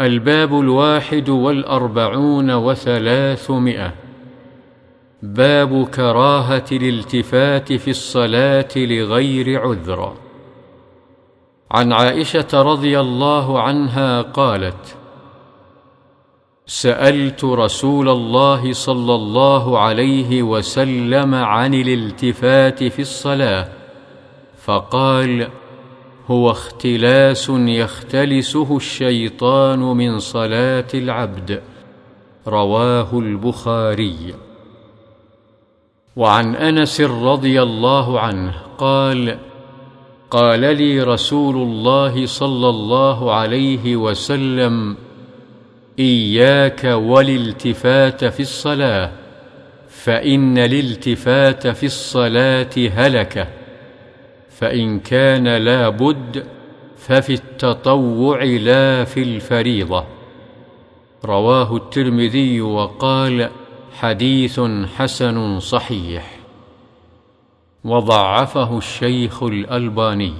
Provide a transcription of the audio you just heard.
الباب الواحد والأربعون وثلاثمائة. باب كراهة الالتفات في الصلاة لغير عذر. عن عائشة رضي الله عنها قالت سألت رسول الله صلى الله عليه وسلم عن الالتفات في الصلاة فقال هو اختلاس يختلسه الشيطان من صلاة العبد. رواه البخاري. وعن أنس رضي الله عنه قال قال لي رسول الله صلى الله عليه وسلم إياك والالتفات في الصلاة فإن الالتفات في الصلاة هلكة. فإن كان لا بد ففي التطوع لا في الفريضة. رواه الترمذي وقال حديث حسن صحيح. وضعفه الشيخ الألباني.